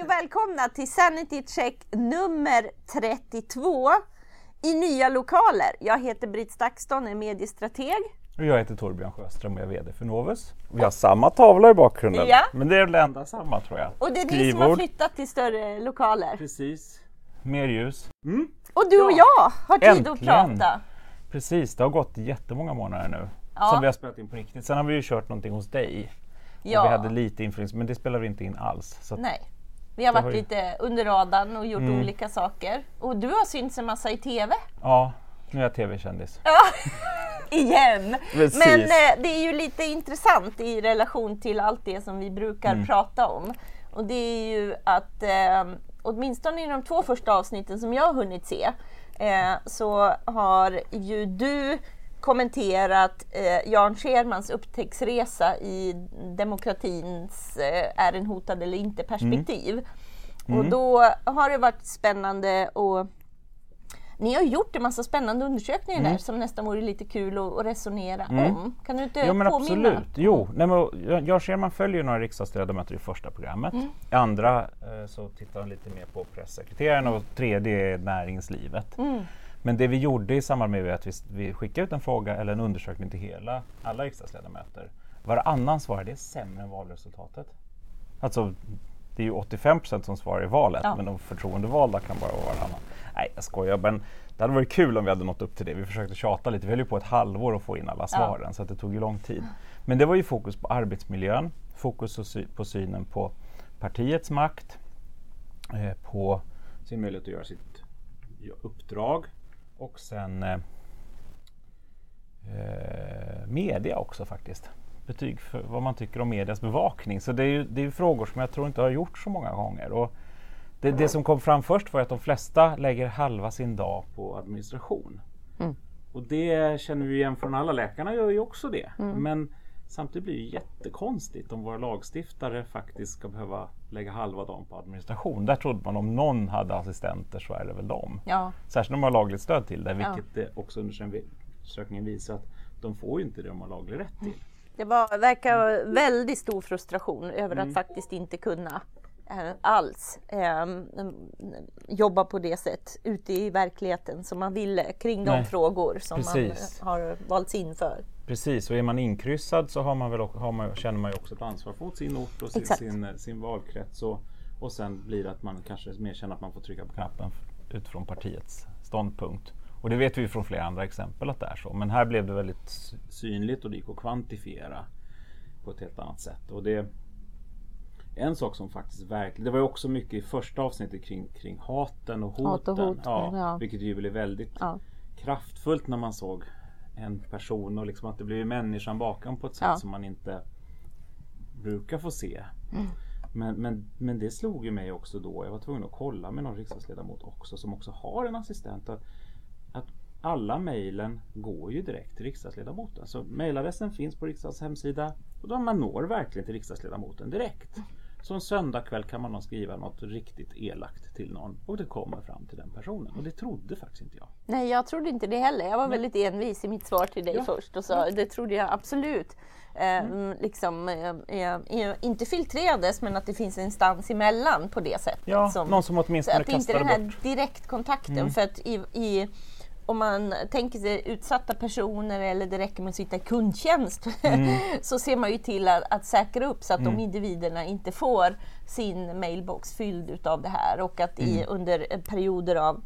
Hej och välkomna till Sanity Check nummer 32 i nya lokaler. Jag heter Britt Stakston, är mediestrateg. Och jag heter Torbjörn Sjöström och är VD för Novus. Vi har samma tavla i bakgrunden, Ja. men det är det enda samma tror jag. Och det är ni som har flyttat till större lokaler. Precis. Mer ljus. Och du och Ja. jag har tid att Äntligen. prata. Precis, det har gått jättemånga månader nu. Ja. Som vi har spelat in på riktigt. Sen har vi ju kört någonting hos dig. Ja. Och vi hade lite influens, men det spelar vi inte in alls. Så att, Nej. Vi har varit har ju- lite under radarn och gjort Mm. olika saker. Och du har synts en massa i TV. Ja, nu är jag tv-kändis. Igen! Precis. Men eh, det är ju lite intressant i relation till allt det som vi brukar Mm. prata om. Och det är ju att eh, åtminstone i de två första avsnitten som jag har hunnit se eh, så har ju du kommenterat eh, Jan Schermans upptäcktsresa i demokratins eh, är den hotad eller inte perspektiv. Och då har det varit spännande och ni har gjort en massa spännande undersökningar där som nästan vore lite kul att, att resonera om. Kan du inte Jo men påminna? absolut. Jo, nej, men, Jan Scherman följer några riksdagsledamöter i första programmet. Mm. I andra eh, så tittar han lite mer på pressekreteraren och tredje är näringslivet. Men det vi gjorde i samband med att vi, vi skickade ut en fråga eller en undersökning till hela, alla riksdagsledamöter. Varannan svarar det är sämre än valresultatet. Alltså det är ju 85% som svarar i valet Ja. men de förtroendevalda kan bara vara varannan. Nej jag skojar men det hade varit kul om vi hade nått upp till det. Vi försökte tjata lite, vi höll ju på ett halvår att få in alla svaren så att det tog ju lång tid. Men det var ju fokus på arbetsmiljön, fokus på synen på partiets makt, eh, på sin möjlighet att göra sitt ja, uppdrag och sen eh, eh, media också faktiskt. Betyg för vad man tycker om medias bevakning. Så det är ju det är frågor som jag tror inte har gjorts så många gånger. Och det, det som kom fram först var att de flesta lägger halva sin dag på administration. Och det känner vi igen från alla läkarna gör ju också det. Men samtidigt blir det jättekonstigt om våra lagstiftare faktiskt ska behöva lägga halva dagen på administration. Där trodde man om någon hade assistenter så är det väl dem. Ja, Särskilt om de har lagligt stöd till det, Ja. vilket det också undersökningen visar att de får ju inte det de har laglig rätt till. det var, verkar vara väldigt stor frustration över Mm. att faktiskt inte kunna eh, alls eh, jobba på det sätt ute i verkligheten som man ville kring de Nej, frågor som precis. man har valts in för. Precis, och är man inkryssad så har man väl, har man, känner man ju också ett ansvar mot sin ort och sin, sin, sin valkrets. Och, och sen blir det att man kanske mer känner att man får trycka på knappen utifrån partiets ståndpunkt. Och det vet vi från flera andra exempel att det är så. Men här blev det väldigt sy- synligt och det gick att kvantifiera på ett helt annat sätt. Och det, en sak som faktiskt verkligen, det var ju också mycket i första avsnittet kring, kring haten och hoten. Hat och hot, ja, ja. Vilket ju blev väldigt Ja. kraftfullt när man såg en person och liksom att det blev människan bakom på ett sätt Ja. som man inte brukar få se. Mm. Men, men, men det slog ju mig också då. Jag var tvungen att kolla med någon riksdagsledamot också som också har en assistent. Att, att alla mejlen går ju direkt till riksdagsledamoten. Så mejladressen finns på riksdagens hemsida och då man når verkligen till riksdagsledamoten direkt. Så en söndagkväll kan man skriva något riktigt elakt till någon och det kommer fram till den personen. Och det trodde faktiskt inte jag. Nej, jag trodde inte det heller. Jag var väldigt envis i mitt svar till dig Ja. först och sa det trodde jag absolut. Eh, liksom, eh, eh, inte filtrerades men att det finns en instans emellan på det sättet. Ja, någon som åtminstone att inte kastade den här bort. direktkontakten. För att i, i, om man tänker sig utsatta personer eller det räcker med att sitta i kundtjänst Mm. så ser man ju till att, att säkra upp så att de individerna inte får sin mailbox fylld utav det här och att Mm. i, under eh, perioder av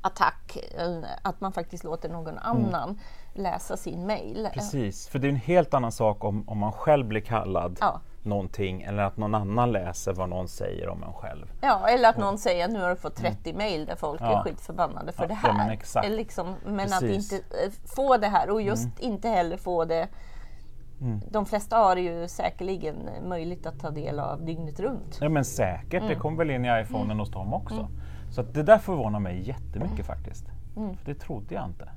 attack eh, att man faktiskt låter någon annan läsa sin mail. Precis, för det är en helt annan sak om, om man själv blir kallad Ja. Någonting eller att någon annan läser vad någon säger om en själv. Ja, eller att någon säger att nu har du fått 30 mail där folk är Ja. skitförbannade för Ja, det ja, här. men exakt. Eller Liksom, men att inte eh, få det här och just inte heller få det De flesta har ju säkerligen möjligt att ta del av dygnet runt. Ja men säkert, Mm. det kom väl in i iPhonen hos dem också. Så att det där förvånar mig jättemycket faktiskt. Mm. För det trodde jag inte.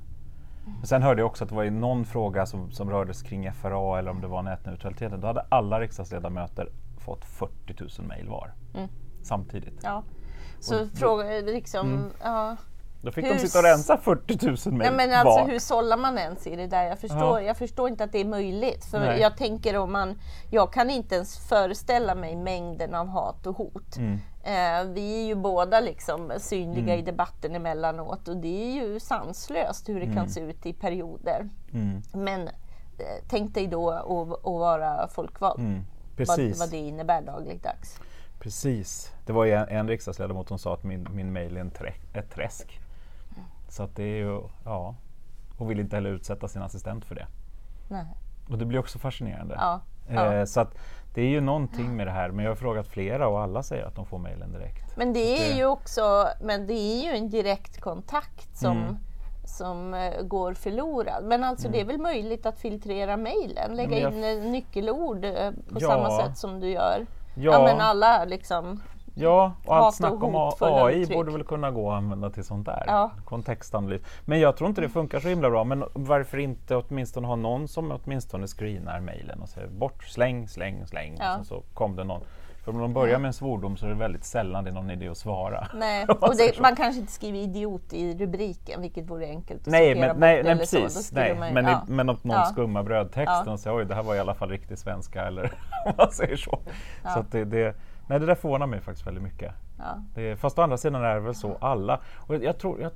Men sen hörde jag också att det var i någon fråga som, som rördes kring FRA eller om det var nätneutraliteten. Då hade alla riksdagsledamöter fått 40 000 mejl var. Samtidigt. Ja. Så fråga, liksom, ja, Då fick Hur de sitta och rensa 40 000 Nej, mejl men alltså var. hur sållar man ens i det där? Jag förstår, Ja. jag förstår inte att det är möjligt. För Nej. jag tänker om man, jag kan inte ens föreställa mig mängden av hat och hot. Mm. Eh, vi är ju båda liksom synliga Mm. i debatten emellanåt och det är ju sanslöst hur det kan se ut i perioder. Mm. Men eh, tänk dig då att, vara folkvald. Mm. Vad, vad det innebär dagligdags. Precis. Det var ju en, en riksdagsledamot som sa att min, min mejl är en trä, ett träsk. Så att det är ju, ja. Hon vill inte heller utsätta sin assistent för det. Nej. Och det blir också fascinerande. Ja. ja. Eh, så att det är ju någonting med det här. Men jag har frågat flera och alla säger att de får mejlen direkt. Men det är det- ju också men det är ju en direkt kontakt som, Mm. som eh, går förlorad. Men alltså det är väl möjligt att filtrera mejlen, lägga Mm. jag- in eh, nyckelord eh, på Ja. samma sätt som du gör. Ja. Ja, men alla liksom. Ja, och allt snack om AI uttryck. borde väl kunna gå att använda till sånt där. Ja. Kontextanalys. Men jag tror inte det funkar så himla bra. Men varför inte åtminstone ha någon som åtminstone screenar mejlen och säger bort, släng, släng, släng. Ja. Och så kom det någon. För om de börjar med en svordom så är det väldigt sällan det är någon idé att svara. Nej, och det, man kanske inte skriver idiot i rubriken, vilket vore enkelt att Nej, men, bort nej, nej precis. Nej, man- men, ja. men om någon Ja. skummar brödtexten Ja. och säger oj, det här var i alla fall riktig svenska eller man säger så. Ja. så det, det, nej, det där förvånar mig faktiskt väldigt mycket. Ja. Det, fast å andra sidan är det väl så alla. Och jag tror, jag,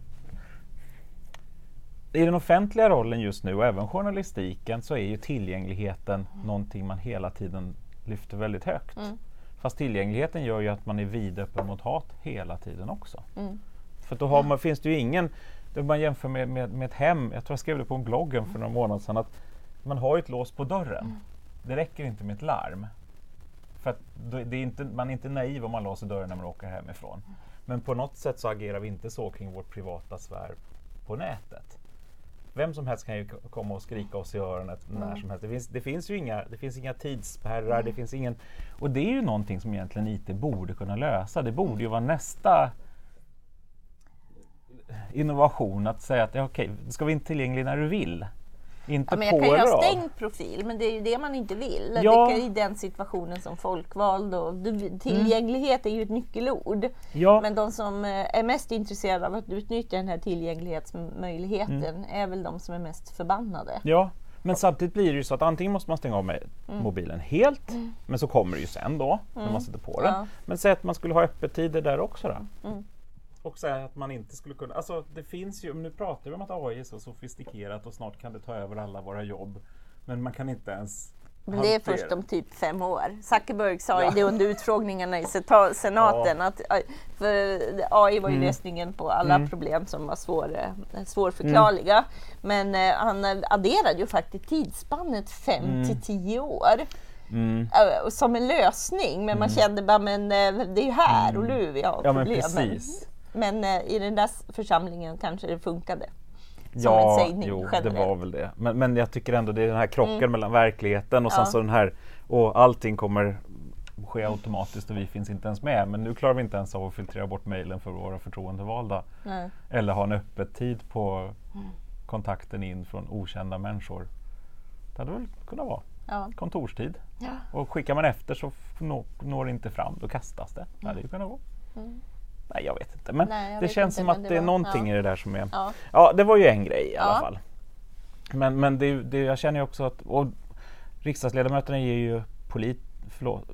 I den offentliga rollen just nu och även journalistiken så är ju tillgängligheten någonting man hela tiden lyfter väldigt högt. Mm. Fast tillgängligheten gör ju att man är vidöppen mot hat hela tiden också. Mm. För då man, finns det ju ingen, om man jämför med, med, med ett hem, jag tror jag skrev det på bloggen för några månader sedan, att man har ju ett lås på dörren. Det räcker inte med ett larm. För att det är inte, man är inte naiv om man låser dörren när man åker hemifrån. Men på något sätt så agerar vi inte så kring vårt privata sfär på nätet. Vem som helst kan ju komma och skrika oss i öronet när som helst. Det finns, det finns ju inga, det finns inga tidsspärrar, det finns ingen... Och det är ju någonting som egentligen IT borde kunna lösa. Det borde ju vara nästa innovation att säga att ja, okej, du ska vara inte tillgänglig när du vill. Inte Ja, men på jag kan ju ha stängd profil, men det är ju det man inte vill. Ja. Det I den situationen som folkvald. Och, tillgänglighet är ju ett nyckelord. Ja, Men de som eh, är mest intresserade av att utnyttja den här tillgänglighetsmöjligheten Mm. är väl de som är mest förbannade. ja, men samtidigt blir det ju så att antingen måste man stänga av med Mm. mobilen helt, men så kommer det ju sen då, när man sätter på den. Ja. Men säg att man skulle ha öppettider där också då. Mm. Och säga att man inte skulle kunna, alltså det finns ju, nu pratar vi om att AI är så sofistikerat och snart kan det ta över alla våra jobb. Men man kan inte ens Men det är först om typ fem år. Zuckerberg sa ju Ja. det under utfrågningarna i senaten. Att, eh, för AI var ju Mm. lösningen på alla Mm. problem som var svår, eh, svårförklarliga. Men eh, han adderade ju faktiskt tidsspannet fem Mm. till tio år. Mm. eh, som en lösning. Men man kände bara, men eh, det är ju här och nu vi har Ja men precis. Men eh, i den där församlingen kanske det funkade. Som Ja, en sägning jo, det var väl det. Men, men jag tycker ändå det är den här krocken mellan verkligheten och Mm. Ja. sen så den här, och allting kommer ske automatiskt och vi finns inte ens med. Men nu klarar vi inte ens av att filtrera bort mejlen för våra förtroendevalda. Nej. Eller ha en öppet tid på Mm. kontakten in från okända människor. Det hade väl kunnat vara Ja. kontorstid. Ja. Och skickar man efter så når det inte fram, då kastas det. Det hade ju kunnat gå. Nej, jag vet inte. Men Mm. Nej, det känns inte, som att det det är var- någonting ja. i det där som är... Ja. Ja, det var ju en grej i alla Ja. fall. Men, men det, det, jag känner ju också att och riksdagsledamöterna ger ju polit, förlåt,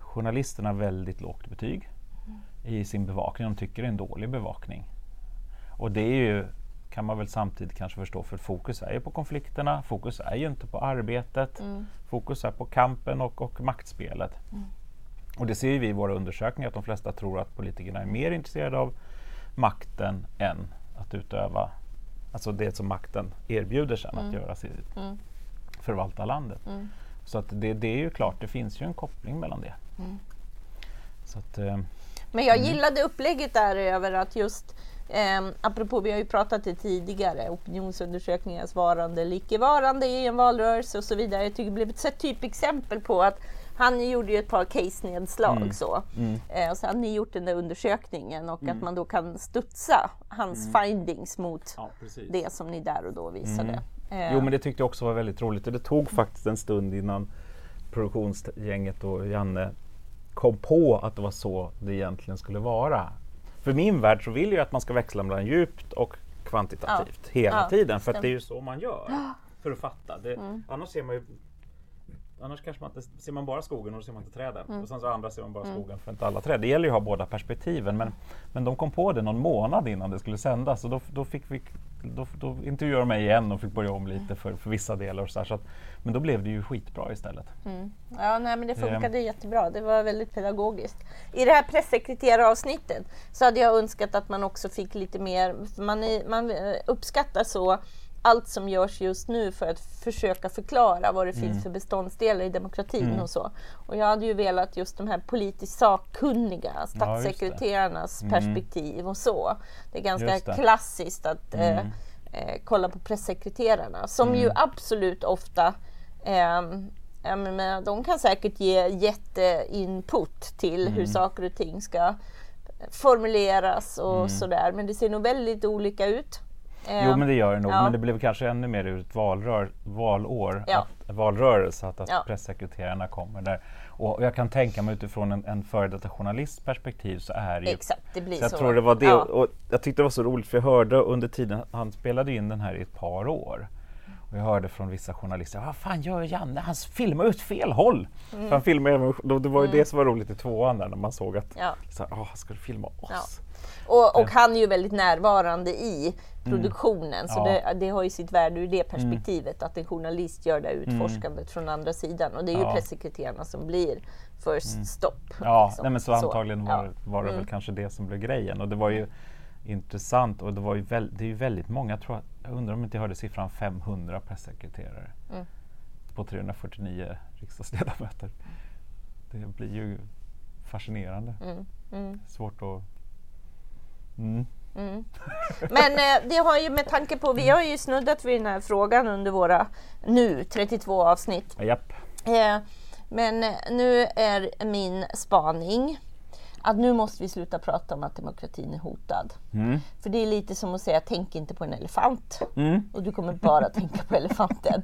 journalisterna väldigt lågt betyg i sin bevakning. De tycker det är en dålig bevakning. Och det är ju, kan man väl samtidigt kanske förstå, för fokus är ju på konflikterna. Fokus är ju inte på arbetet. Mm. Fokus är på kampen och, och maktspelet. Och det ser vi i våra undersökningar att de flesta tror att politikerna är mer intresserade av makten än att utöva, alltså det som makten erbjuder sen att göra, sig, Mm. förvalta landet. Mm. Så att det, det är ju klart, det finns ju en koppling mellan det. Mm. Att, eh, Men jag gillade upplägget där över att just Eh, apropå, vi har ju pratat det tidigare, opinionsundersökningar svarande eller icke-varande i en valrörelse och så vidare. Jag tycker det blev ett typexempel på att han gjorde ju ett par case-nedslag Mm. så. mm, Eh, och så hade ni gjort den där undersökningen och att man då kan studsa hans findings mot ja, det som ni där och då visade. Eh, Jo men det tyckte jag också var väldigt roligt det tog faktiskt en stund innan produktionsgänget och Janne kom på att det var så det egentligen skulle vara. för min värld så vill jag att man ska växla mellan djupt och kvantitativt ja. hela ja, tiden för att det är ju så man gör för att fatta. Det, mm. Annars ser man ju Annars kanske man inte, ser man bara skogen och ser man inte träden. Mm. Och sen så andra ser man bara mm. skogen för inte alla träd. Det gäller ju att ha båda perspektiven. Men, men de kom på det någon månad innan det skulle sändas och då, då, fick vi, då, då intervjuade de mig igen och fick börja om lite för, för vissa delar. Och så, så att, men då blev det ju skitbra istället. Mm. Ja, nej, men det funkade mm. jättebra. Det var väldigt pedagogiskt. I det här pressekreteraravsnittet så hade jag önskat att man också fick lite mer, man, man uppskattar så allt som görs just nu för att försöka förklara vad det mm. finns för beståndsdelar i demokratin mm. och så. Och jag hade ju velat just de här politiskt sakkunniga statssekreterarnas ja, mm. perspektiv och så. Det är ganska klassiskt att eh, mm. eh, kolla på pressekreterarna som ju mm. absolut ofta eh, menar, de kan säkert ge jätteinput till hur saker och ting ska formuleras och sådär men det ser nog väldigt olika ut. Jo men det gör det nog, ja. men det blev kanske ännu mer ur ett valrör, valår, ja. att, valrörelse, att, att ja. pressekreterarna kommer där. Och jag kan tänka mig utifrån en, en före detta journalists perspektiv så är det ju... Exakt, det blir så. Jag så. tror det var det. Och jag tyckte det var så roligt för jag hörde under tiden, han spelade in den här i ett par år. Och jag hörde från vissa journalister, vad fan gör Janne? Han filmar åt fel håll! Mm. han filmade, det var ju mm. det som var roligt i tvåan där när man såg att, ja. så här, oh, ska du filma oss? Och, och han är ju väldigt närvarande i produktionen, mm. så ja. det, det, har ju sitt värde ur det mm. perspektivet att en journalist gör det utforskandet mm. från andra sidan. Och det är ju ja. pressekreterarna som blir first mm. stop. Ja, liksom. nej, men så, så antagligen var, ja. var det väl mm. kanske det som blev grejen. Och det var ju intressant och det, var ju väl, det är ju väldigt många, tror, jag undrar om inte jag hörde siffran 500 pressekreterare mm. på 349 riksdagsledamöter. Det blir ju fascinerande. Svårt att Mm. Mm. Men eh, det har ju med tanke på, vi har ju snuddat vid den här frågan under våra nu 32 avsnitt. Japp. Eh, men nu är min spaning att nu måste vi sluta prata om att demokratin är hotad. Mm. För det är lite som att säga, tänk inte på en elefant. Mm. Och du kommer bara tänka på elefanten.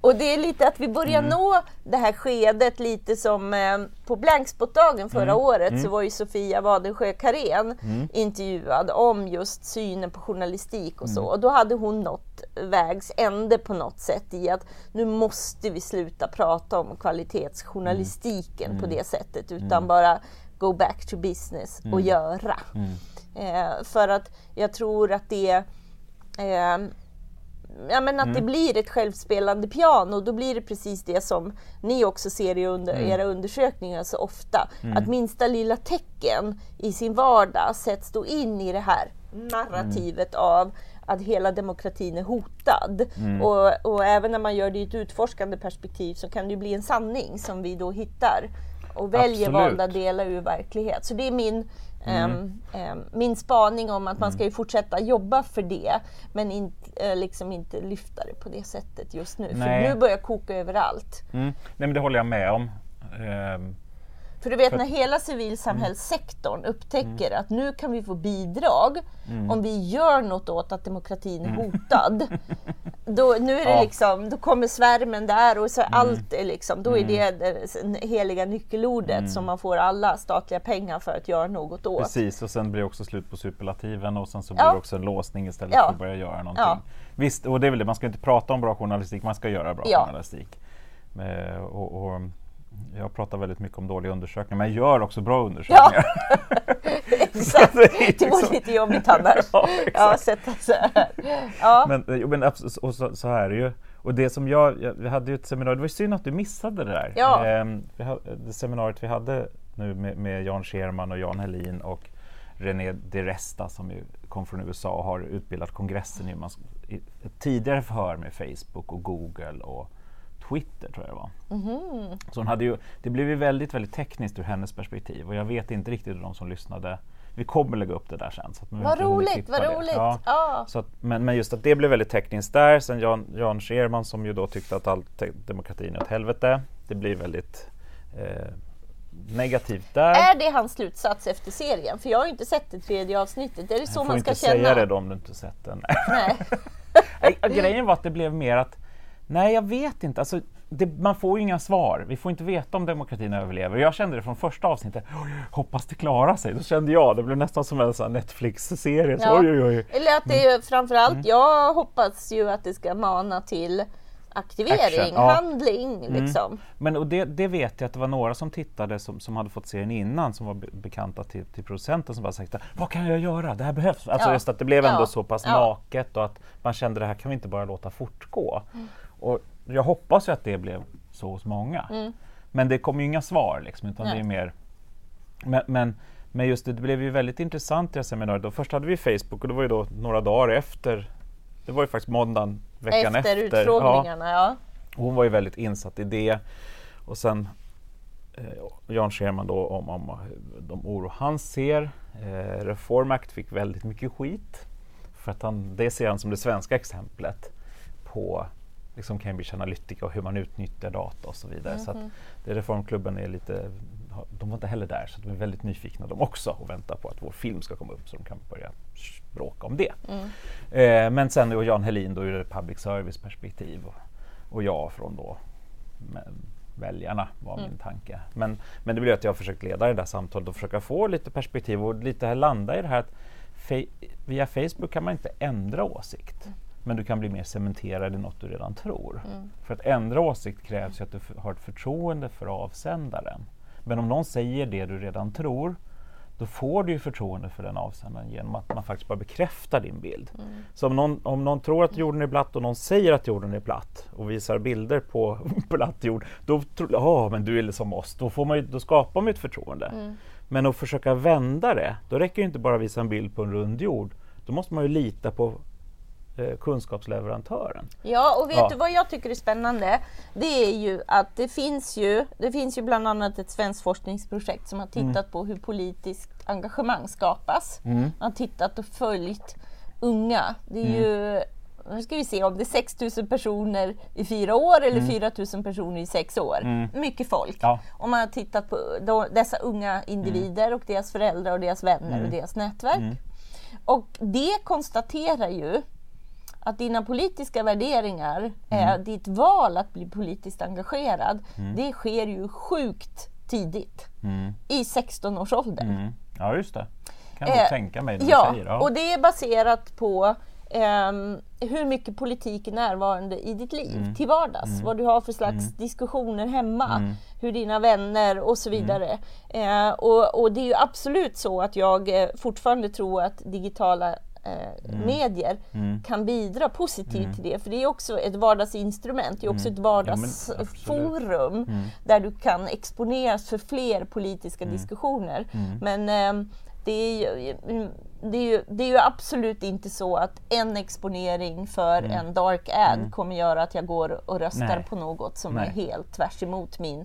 Och det är lite att vi börjar mm. nå det här skedet lite som eh, på Blankspotdagen förra mm. året så mm. var ju Sofia Wadensjö Karén mm. intervjuad om just synen på journalistik och så. Och då hade hon nått vägs ände på något sätt i att nu måste vi sluta prata om kvalitetsjournalistiken på det sättet utan bara go back to business och mm. göra. Mm. Eh, för att jag tror att det eh, ja, men att mm. det blir ett självspelande piano, då blir det precis det som ni också ser i under, mm. era undersökningar så ofta. Mm. Att minsta lilla tecken i sin vardag sätts då in i det här narrativet mm. av att hela demokratin är hotad. Mm. Och, och, även när man gör det i ett utforskande perspektiv så kan det bli en sanning som vi då hittar och väljer Absolut. valda delar ur verklighet. Så det är min, mm. um, um, min spaning om att man ska ju fortsätta jobba för det, men inte, uh, liksom inte lyfta det på det sättet just nu. Nej. För nu börjar koka överallt. Mm. Nej, men det håller jag med om. Um, för du vet när hela civilsamhällssektorn mm. upptäcker mm. att nu kan vi få bidrag mm. om vi gör något åt att demokratin är mm. hotad. då, nu är det ja. liksom, då kommer svärmen där och så mm. allt är liksom, då är mm. det det heliga nyckelordet som man får alla statliga pengar för att göra något åt. Precis, och sen blir det också slut på superlativen och sen så blir ja. det också en låsning istället ja. för att börja göra någonting. Ja. Visst, och det är väl det, man ska inte prata om bra journalistik, man ska göra bra journalistik. Eh, och, och jag pratar väldigt mycket om dåliga undersökningar, men jag gör också bra undersökningar. Ja, exakt. det, det var lite jobbigt annars. Ja, ja, så här. Ja. Men, men och så, så här är det ju. Och det som jag, jag, vi hade ju ett seminarium, det var synd att du missade det där. Ja. Ehm, hade, det seminariet vi hade nu med, med Jan Scherman och Jan Helin och René DeResta som ju kom från USA och har utbildat kongressen i, i ett tidigare förhör med Facebook och Google och Twitter tror jag det var. Mm. Så hon hade ju, det blev ju väldigt, väldigt tekniskt ur hennes perspektiv och jag vet inte riktigt hur de som lyssnade vi kommer lägga upp det där sen. Så att vad roligt, vad roligt! Ja. Ah. Så att, men, men just att det blev väldigt tekniskt där. Sen Jan, Jan Scherman som ju då tyckte att all demokratin är ett helvete. Det blir väldigt eh, negativt där. Är det hans slutsats efter serien? För jag har inte sett det tredje avsnittet. Är det så man ska känna? Du får inte säga det då om du inte sett den. Nej. Grejen var att det blev mer att Nej, jag vet inte. Alltså, det, man får ju inga svar. Vi får inte veta om demokratin överlever. Jag kände det från första avsnittet. Hoppas det klarar sig. Då kände jag, det blev nästan som en Netflix-serie. Ja. Oj, oj, oj. Eller att det är framförallt, Mm. jag hoppas ju att det ska mana till aktivering, ja. handling liksom. Men och det, det vet jag att det var några som tittade som, som hade fått serien innan som var be- bekanta till, till producenten som bara sagt Vad kan jag göra? Det här behövs. Alltså Ja. just att det blev ändå så pass Ja. naket och att man kände det här kan vi inte bara låta fortgå. Mm. Och jag hoppas ju att det blev så hos många. Men det kom ju inga svar liksom utan det Nej. är mer men, men, men just det, det blev ju väldigt intressant det här seminariet. Då först hade vi Facebook och det var ju då några dagar efter det var ju faktiskt måndagen veckan Efter efter. Ja. utfrågningarna, ja. Och Hon var ju väldigt insatt i det. Och sen eh, Jan Scherman då om, om de oro han ser. Eh, Reform Act fick väldigt mycket skit. För att han, det ser han som det svenska exemplet på liksom Cambridge Analytica och hur man utnyttjar data och så vidare. Så att det Reformklubben är lite, de var inte heller där så de är väldigt nyfikna de också och väntar på att vår film ska komma upp så de kan börja bråka om det. Eh, men sen då Jan Helin då ur ett public service perspektiv och, och jag från då väljarna var min tanke. Men, men det blev att jag försökt leda det där samtalet och försöka få lite perspektiv och lite här landa i det här att via Facebook kan man inte ändra åsikt. Men du kan bli mer cementerad i något du redan tror. För att ändra åsikt krävs ju att du har ett förtroende för avsändaren. Men om någon säger det du redan tror då får du ju förtroende för den avsändaren genom att man faktiskt bara bekräftar din bild. Så om någon, om någon tror att jorden är platt och någon säger att jorden är platt och visar bilder på platt jord, då tror ja men du är som oss, då, får man ju, då skapar man ju ett förtroende. Men att försöka vända det, då räcker det inte bara att visa en bild på en rund jord. Då måste man ju lita på eh, kunskapsleverantören. Ja, och vet Ja. du vad jag tycker är spännande? Det är ju att det finns ju, det finns ju bland annat ett svenskt forskningsprojekt som har Mm. tittat på hur politiskt engagemang skapas. Man har tittat och följt unga. Det är Mm. ju, nu ska vi se om det är 6 000 personer i fyra år eller Mm. 4 000 personer i sex år. Mycket folk. Ja. Och man har tittat på då, dessa unga individer och deras föräldrar och deras vänner Mm. och deras nätverk. Och det konstaterar ju att dina politiska värderingar, Mm. eh, ditt val att bli politiskt engagerad, det sker ju sjukt tidigt. I 16 års ålder. Mm. Ja just det, kan jag Eh, tänka mig när Ja, säger. och det är baserat på ehm, hur mycket politik är närvarande i ditt liv Mm. till vardags. Vad du har för slags diskussioner hemma, hur dina vänner och så vidare. Eh, och, och det är ju absolut så att jag eh, fortfarande tror att digitala eh, Mm. medier kan bidra positivt till det. För det är också ett vardagsinstrument, det är också ett Mm. men vardagsforum där du kan exponeras för fler politiska diskussioner. Men ehm, det är, ju, det, är ju, det är ju absolut inte så att en exponering för en dark ad kommer göra att jag går och röstar Nej. på något som Nej. är helt tvärs emot min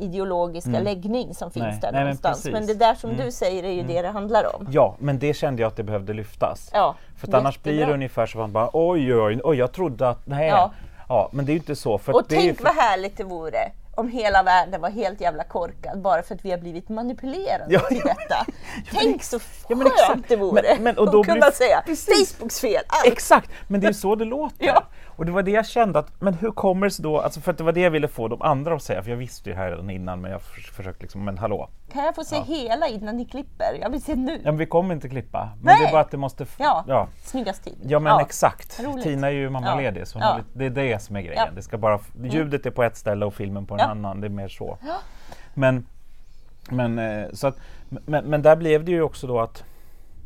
ideologiska läggning som finns Nej. där Nej, men någonstans. precis. Men det där som du säger är ju det det handlar om. Ja, men det kände jag att det behövde lyftas. Ja, För att annars blir det ungefär så att man bara oj, oj, oj, jag trodde att nej. Ja. Ja, men det är ju inte så. För Och att ju tänk för- vad härligt det vore om hela världen var helt jävla korkad bara för att vi har blivit manipulerade Ja, till detta. Tänk så men skönt det vore Men- men- och att då kunna blir- säga. Facebooks fel, allt. Exakt, men det är så det låter. Ja. Och det var det jag kände att, men hur kommer det sig då, alltså för att det var det jag ville få de andra att säga, för jag visste ju här redan innan men jag förs- försökte liksom, men hallå. Kan jag få se hela innan ni klipper? Jag vill se nu. Ja men vi kommer inte klippa. Men Nej. det är bara att det måste... Ja, ja. snyggast tid. Ja men exakt. Roligt. Tina är ju mammaledig Ja. så Ja. det är det som är grejen. Ja. Det ska bara, ljudet är på ett ställe och filmen på en Ja. annan. Det är mer så. Men, men, eh, så att, men, men där blev det ju också då att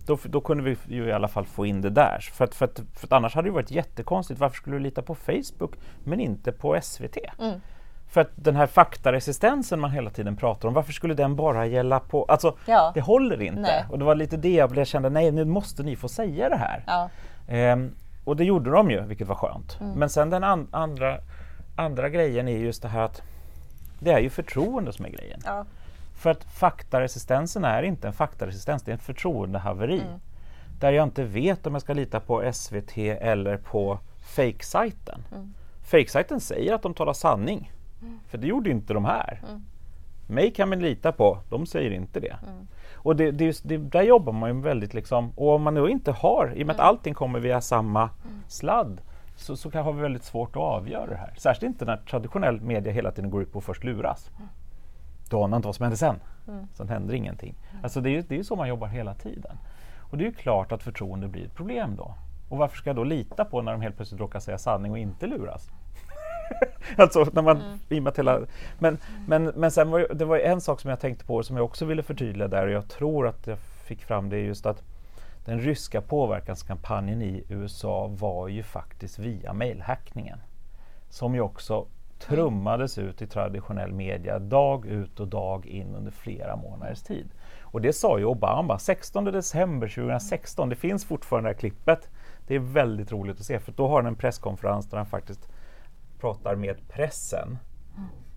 då, då kunde vi ju i alla fall få in det där. För att, för, att, för att annars hade det varit jättekonstigt. Varför skulle du lita på Facebook men inte på SVT? Mm. För att den här faktaresistensen man hela tiden pratar om, varför skulle den bara gälla på... Alltså, Ja. det håller inte. Nej. Och det var lite det jag blev- kände, nej nu måste ni få säga det här. Ja. Ehm, och det gjorde de ju, vilket var skönt. Mm. Men sen den an- andra, andra grejen är just det här att det är ju förtroende som är grejen. Ja. För att faktaresistensen är inte en faktaresistens, det är ett förtroendehaveri. Mm. Där jag inte vet om jag ska lita på SVT eller på fake-sajten. Mm. Fake-sajten säger att de talar sanning. För det gjorde inte de här. Mig kan man lita på, de säger inte det. Och det, det, det, där jobbar man ju väldigt liksom, och om man nu inte har, i och med att allting kommer via samma sladd, så, så kan, har vi väldigt svårt att avgöra det här. Särskilt inte när traditionell media hela tiden går ut på att först luras. Då anar inte vad som händer sen. Mm. Sen händer ingenting. Alltså det är ju det är så man jobbar hela tiden. Och det är ju klart att förtroende blir ett problem då. Och varför ska jag då lita på när de helt plötsligt råkar säga sanning och inte luras? alltså när man, mm. hela, men, men, men sen var det var en sak som jag tänkte på som jag också ville förtydliga där och jag tror att jag fick fram det just att den ryska påverkanskampanjen i USA var ju faktiskt via mailhackningen. Som ju också trummades ut i traditionell media dag ut och dag in under flera månaders tid. Och det sa ju Obama 16 december 2016. Det finns fortfarande det här klippet. Det är väldigt roligt att se för då har han en presskonferens där han faktiskt pratar med pressen.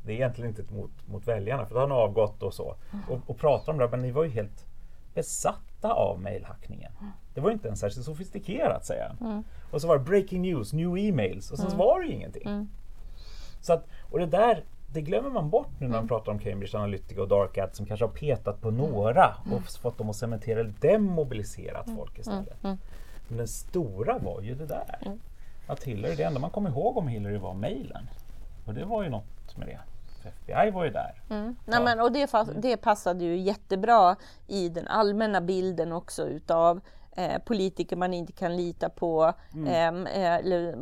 Det är egentligen inte mot, mot väljarna för då har han avgått och så. Och, och pratar om det, men ni var ju helt besatta av mailhackningen. Det var inte ens särskilt sofistikerat säger han. Mm. Och så var det breaking news, new emails och så mm. var det ju ingenting. Mm. Så att, och det där det glömmer man bort nu när man mm. pratar om Cambridge Analytica och Dark Ad som kanske har petat på några och mm. fått dem att cementera eller demobiliserat mm. folk istället. Men den stora var ju det där. Att Hillary, det enda man kommer ihåg om Hillary var mejlen. Och det var ju något med det. FBI var ju där. Mm. Nej, men, och det, det passade ju jättebra i den allmänna bilden också utav eh, politiker man inte kan lita på, mm. Ehm, eh, eller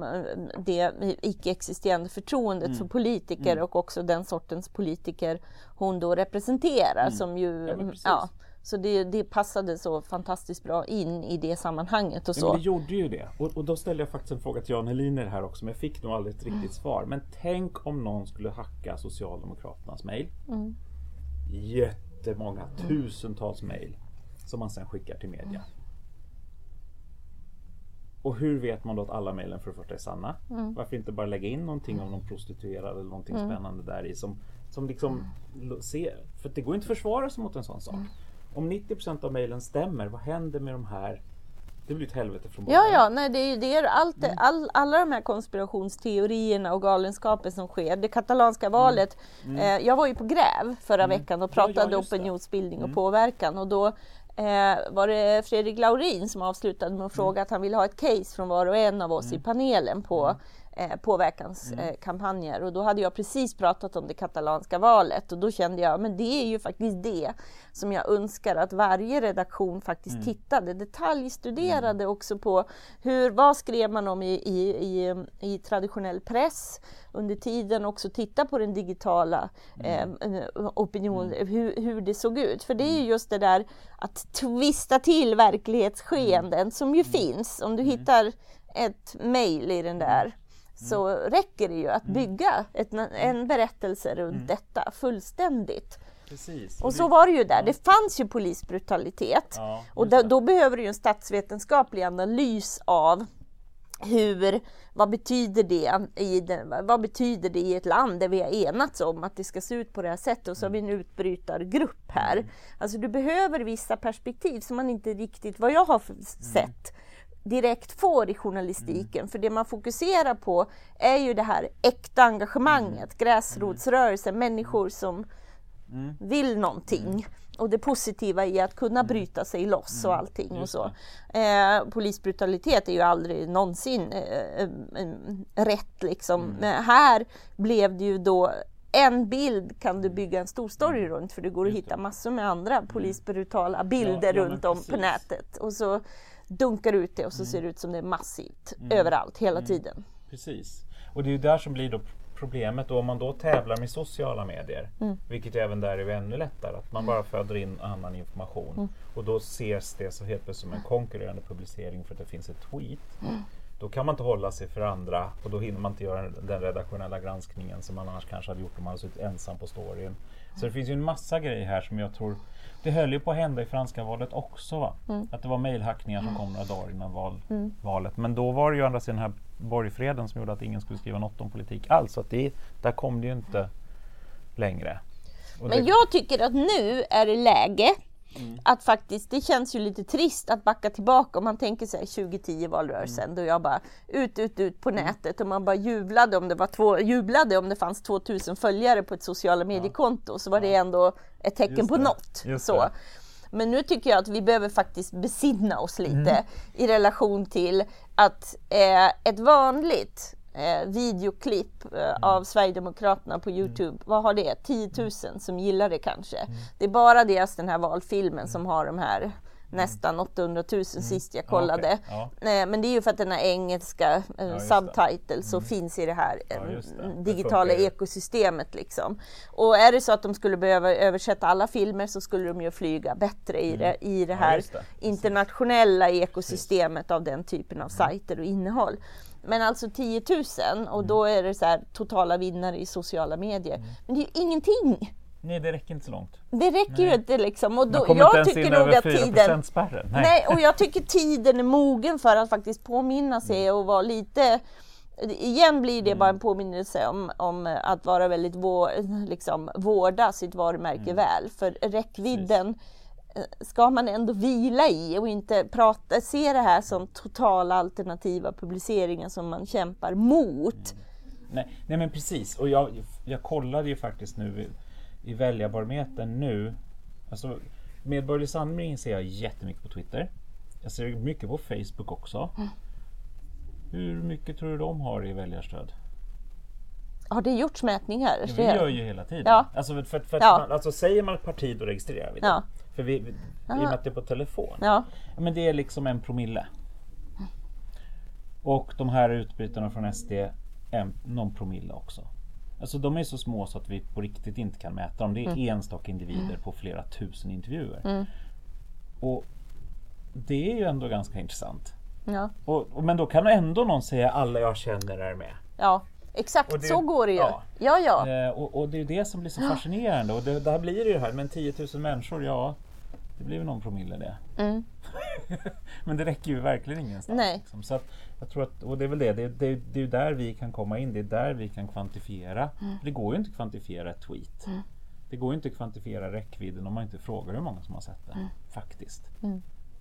det icke-existerande förtroendet mm. för politiker mm. och också den sortens politiker hon då representerar mm. som ju ja, ja så det, det passade så fantastiskt bra in i det sammanhanget. Och så. Ja, det gjorde ju det. Och, och, då ställde jag faktiskt en fråga till Jan Heliner här också, men jag fick nog aldrig ett riktigt mm. svar. Men tänk om någon skulle hacka Socialdemokraternas mejl. Mm. Jättemånga, tusentals mejl som man sen skickar till media. Mm. Och hur vet man då att alla mejlen för det första är sanna? Mm. Varför inte bara lägga in någonting om någon prostituerad eller någonting mm. spännande där i som, som liksom ser, för det går inte att försvara sig mot en sån sak. Om 90% av mejlen stämmer, vad händer med de här det blir ett helvete från början. Ja, ja, nej, det är, det är allt, mm. all, alla de här konspirationsteorierna och galenskapen som sker. Det katalanska valet. Mm. Mm. Eh, jag var ju på Gräv förra mm. veckan och pratade ja, opinionsbildning och mm. påverkan och då eh, var det Fredrik Laurin som avslutade med att mm. fråga att han ville ha ett case från var och en av oss i panelen på eh, påverkanskampanjer. Mm. och då hade jag precis pratat om det katalanska valet och då kände jag men det är ju faktiskt det som jag önskar att varje redaktion faktiskt mm. tittade, detaljstuderade mm. också på hur, vad skrev man om i, i, i, i traditionell press under tiden också titta på den digitala mm. eh, opinionen, mm. hur, hur det såg ut. För det är ju mm. just det där att twista till verklighetsskeenden mm. som ju finns. Om du hittar ett mejl i den där så räcker det ju att bygga ett, en berättelse runt mm. detta fullständigt. Precis. Och, så var det ju där. Det fanns ju polisbrutalitet. Ja, och då, då, behöver du ju en statsvetenskaplig analys av hur, vad betyder det i den, vad betyder det i ett land där vi har enats om att det ska se ut på det här sättet och så har vi en mm. utbrytargrupp här. Mm. Alltså du behöver vissa perspektiv som man inte riktigt, vad jag har mm. sett, direkt får i journalistiken. Mm. För det man fokuserar på är ju det här äkta engagemanget, mm. gräsrotsrörelsen, människor som mm. vill någonting. Mm. Och det positiva i att kunna mm. bryta sig loss och mm. allting och så. Eh, polisbrutalitet är ju aldrig någonsin eh, eh, rätt liksom. Här blev det ju då en bild kan du bygga en stor story runt för det går att hitta massor med andra polisbrutala bilder ja, ja, runt om på nätet. Och så dunkar ut det och så mm. ser det ut som det är massivt mm. överallt hela mm. tiden. Precis. Och det är ju där som blir då problemet då om man då tävlar med sociala medier, mm. vilket även där är ännu lättare, att man mm. bara föder in annan information mm. och då ses det så helt plötsligt som en konkurrerande publicering för att det finns ett tweet. Då kan man inte hålla sig för andra och då hinner man inte göra den redaktionella granskningen som man annars kanske hade gjort om man hade suttit ensam på storyn. Så det finns ju en massa grejer här som jag tror det höll ju på att hända i franska valet också. Va? Mm. Att det var mejlhackningar som kom några dagar innan val, mm. valet. Men då var det ju andra sidan den här borgfreden som gjorde att ingen skulle skriva något om politik alls. Så att det, där kom det ju inte längre. Och Men det... jag tycker att nu är det läge Mm. Att faktiskt, det känns ju lite trist att backa tillbaka om man tänker sig 2010 valrörelsen mm. då jag bara ut, ut, ut på mm. nätet och man bara jublade om det, var två, jublade om det fanns 2000 följare på ett sociala mediekonto så var det ändå ett tecken på något. Så. Men nu tycker jag att vi behöver faktiskt besinna oss lite i relation till att eh, ett vanligt eh, videoklipp eh, av Sverigedemokraterna på Youtube, vad har det? 10 000 som gillar det kanske. Det är bara deras den här valfilmen som har de här nästan 800 000 sist jag kollade. Mm. okej. Ja. Eh, Men det är ju för att den här engelska eh, det. Mm. subtitles så finns i det här eh, Ja, det. Det digitala ju. ekosystemet. Liksom. Och är det så att de skulle behöva översätta alla filmer så skulle de ju flyga bättre i det, i det Mm. Ja, här det. Precis. internationella ekosystemet av den typen av sajter och innehåll. Men alltså 10 000 Mm. och då är det så här totala vinnare i sociala medier. Men det är ju ingenting. Nej, det räcker inte så långt. Det räcker ju inte liksom. Och då, inte jag ens in tycker nog över att 4 tiden... spärren. Nej. och jag tycker tiden är mogen för att faktiskt påminna sig och vara lite Igen blir det bara en påminnelse om, om att vara väldigt vår, liksom, vårda sitt varumärke väl. För räckvidden eh, ska man ändå vila i och inte prata, se det här som totala alternativa publiceringar som man kämpar mot. Nej, nej men precis. Och jag, jag kollade ju faktiskt nu i, väljarbarometern nu. Alltså, Medborgerlig Samling ser jag jättemycket på Twitter. Jag ser mycket på Facebook också. Hur mycket tror du de har i väljarstöd? Har det gjorts mätningar? Ja, vi gör ju hela tiden. Ja. Alltså, för, för, för Ja. man, alltså säger man parti då registrerar vi det. Ja. För vi, vi, I och med att det är på telefon. Ja. Men det är liksom en promille. Och de här utbytarna från SD, en, någon promille också. Alltså de är så små så att vi på riktigt inte kan mäta dem. Det är enstaka individer på flera tusen intervjuer. Och det är ju ändå ganska intressant. Ja. Och, och, men då kan ändå någon säga alla jag känner är med. ja, exakt det- så går det ju. ja. Ja, ja. Eh, och, och det är ju det som blir så fascinerande. Och det, där blir det ju här, men 10 000 människor, ja, det blir väl någon promille det. Mm. men det räcker ju verkligen ingenstans. Nej. Liksom. Så att, jag tror att, och det är väl det, det, det, det är ju där vi kan komma in, det är där vi kan kvantifiera. Mm. Det går ju inte att kvantifiera ett tweet. Det går ju inte att kvantifiera räckvidden om man inte frågar hur många som har sett det. Mm. Faktiskt.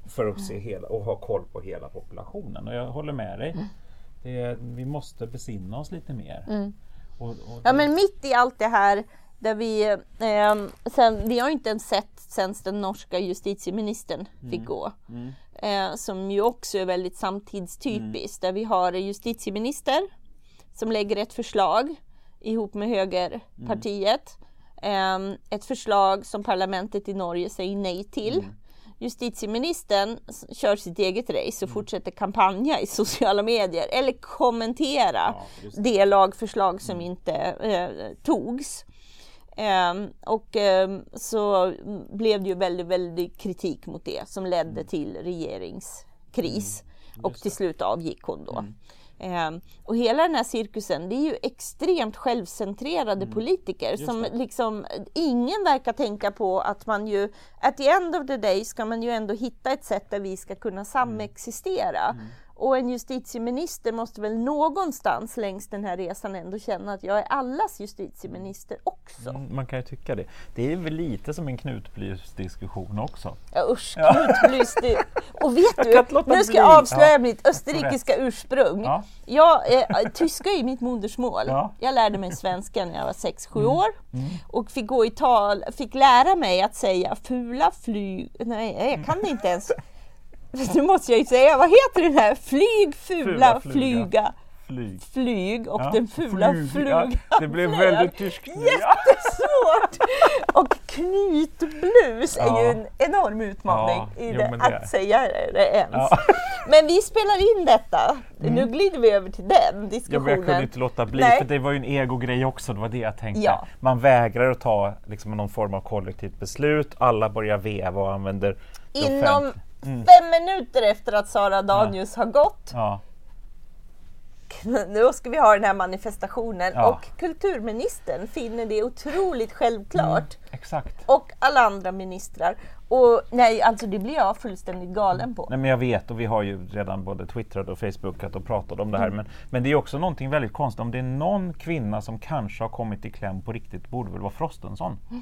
För att se hela och ha koll på hela populationen. Och jag håller med dig. Mm. Det vi måste besinna oss lite mer. Och, och Ja men mitt i allt det här där vi, eh, sen, vi har inte ens sett sen den norska justitieministern fick gå. Eh, som ju också är väldigt samtidstypiskt. Där vi har en justitieminister som lägger ett förslag ihop med högerpartiet. Eh, ett förslag som parlamentet i Norge säger nej till. Justitieministern s- kör sitt eget race och fortsätter kampanja i sociala medier eller kommentera Ja, just det lagförslag som inte eh, togs. Ehm, och ehm, så blev det ju väldigt, väldigt kritik mot det som ledde till regeringskris. och till slut avgick hon då. Ehm, och hela den här cirkusen, det är ju extremt självcentrerade politiker som det. liksom, ingen verkar tänka på att man ju, at the end of the day ska man ju ändå hitta ett sätt där vi ska kunna samexistera. Och en justitieminister måste väl någonstans längs den här resan ändå känna att jag är allas justitieminister också. Mm, Man kan ju tycka det. Det är väl lite som en knutblysdiskussion också. Ja, usch, knutblys. Och vet Jag du, nu ska jag avslöja Ja. mitt österrikiska ursprung. Ja. Jag, eh, tyska är mitt modersmål. Ja. Mm. Jag lärde mig svenska när jag var 6-7 år och fick gå i tal, fick lära mig att säga fula flyg... Nej, jag kan det inte ens. Nu måste jag ju säga, vad heter den här? Flyg, fula, Fula fluga. flyga, Flyg. flyg och Ja, den fula flyg. flugan. Ja, det blev väldigt tyskt nu. Ja. Jättesvårt! Och knytblus är ju Ja. en enorm utmaning Ja, i jo, det, det att säga det ens. Ja. Men vi spelar in detta. Nu glider vi över till den Ja, diskussionen. jag kunde inte låta bli, Nej. för det var ju en egogrej också, det var det jag tänkte. Ja. Man vägrar att ta liksom, någon form av kollektivt beslut, alla börjar veva och använder Inom offent- fem minuter efter att Sara Danius har gått, Ja, nu ska vi ha den här manifestationen Ja. och kulturministern finner det otroligt självklart. exakt. Och alla andra ministrar. Och nej, alltså det blir jag fullständigt galen på. Nej, men jag vet och vi har ju redan både twittrat och facebookat och pratat om det Mm. här. Men, men det är också någonting väldigt konstigt. Om det är någon kvinna som kanske har kommit i kläm på riktigt borde väl vara Frostensson. För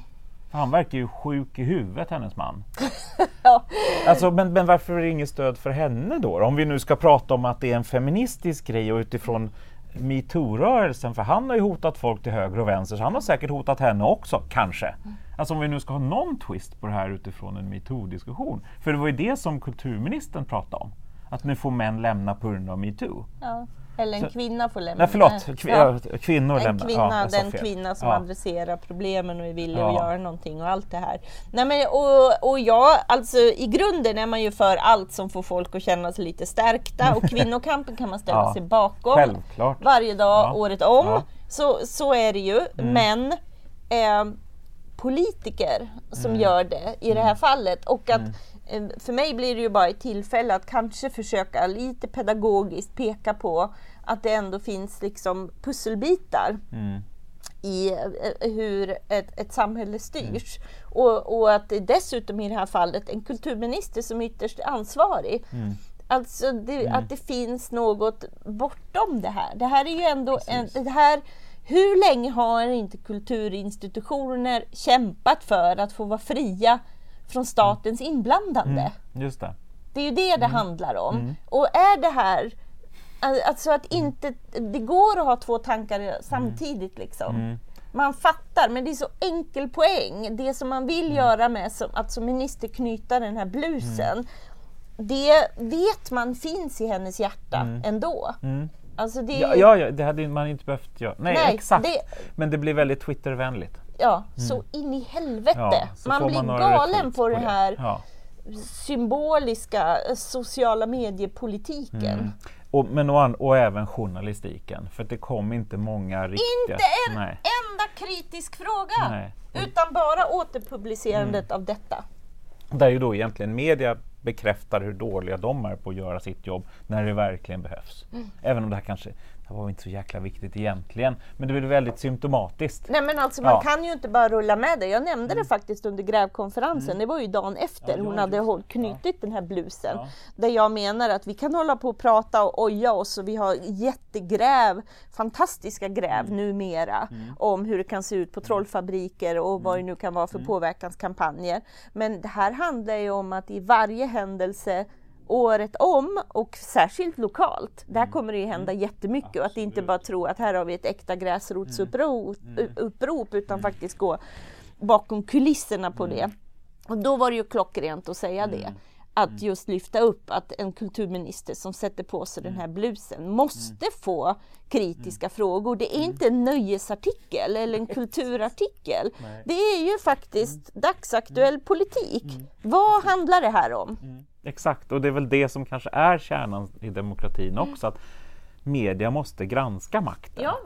han verkar ju sjuk i huvudet, hennes man. Ja. Alltså, men, men varför är det inget stöd för henne då? Om vi nu ska prata om att det är en feministisk grej och utifrån metoo-rörelsen, för han har ju hotat folk till höger och vänster, så han har säkert hotat henne också, kanske. Alltså om vi nu ska ha någon twist på det här utifrån en metoo-diskussion. För det var ju det som kulturministern pratade om, att nu får män lämna på grund av metoo. Ja. Eller en Så- kvinna får lämna. Nej förlåt, kvi Ja. ja. kvinnor En lämnar. kvinna, ja, jag den kvinna som ja. adresserar problemen och är villig Ja. att göra någonting och allt det här. Nej, men, och, och ja, alltså i grunden är man ju för allt som får folk att känna sig lite stärkta och kvinnokampen kan man ställa sig bakom Självklart. varje dag, året om. Så, så är det ju. Mm. Men eh, politiker som Mm. gör det i det här fallet och att eh, för mig blir det ju bara ett tillfälle att kanske försöka lite pedagogiskt peka på att det ändå finns liksom pusselbitar Mm. i eh, hur ett, ett samhälle styrs. Och, och att det dessutom i det här fallet en kulturminister som är ytterst ansvarig. Mm. Alltså det, att det finns något bortom det här. Det här är ju ändå en, det här, hur länge har inte kulturinstitutioner kämpat för att få vara fria från statens inblandande? Just det. Det är ju det det handlar om. Och är det här Alltså att inte, det går att ha två tankar samtidigt liksom. Man fattar, men det är så enkel poäng. Det som man vill göra med som, att som minister knyta den här blusen, det vet man finns i hennes hjärta ändå. Mm. Alltså det, Ja, ja, ja, det hade man inte behövt göra. Nej, Nej, exakt. det- Men det blir väldigt Twittervänligt. Ja, så in i helvete. Ja, man blir några galen på den här Ja. symboliska eh, sociala mediepolitiken. Mm. Och, men och, och även journalistiken, för det kom inte många riktiga... Inte en Nej. enda kritisk fråga! Nej. Utan bara återpublicerandet Mm. av detta. Där ju då egentligen media bekräftar hur dåliga de är på att göra sitt jobb när det verkligen behövs. Mm. Även om det här kanske det var inte så jäkla viktigt egentligen, men det blir väldigt symptomatiskt. Nej men alltså man Ja. Mm. kan ju inte bara rulla med det. Jag nämnde det faktiskt under grävkonferensen. Det var ju dagen efter Ja, hon ja, hade hållit, knutit den här blusen. Ja. Där jag menar att vi kan hålla på och prata och oja oss och vi har jättegräv, fantastiska gräv Mm. numera om hur det kan se ut på trollfabriker och vad det nu kan vara för påverkanskampanjer. Men det här handlar ju om att i varje händelse året om och särskilt lokalt. Där kommer det ju hända jättemycket och att inte bara tro att här har vi ett äkta gräsrotsupprop upprop, utan faktiskt gå bakom kulisserna på det. Och då var det ju klockrent att säga det. Att just lyfta upp att en kulturminister som sätter på sig den här blusen måste få kritiska frågor. Det är inte en nöjesartikel eller en kulturartikel. Det är ju faktiskt dagsaktuell politik. Vad handlar det här om? Exakt, och det är väl det som kanske är kärnan i demokratin också, att media måste granska makten. Ja.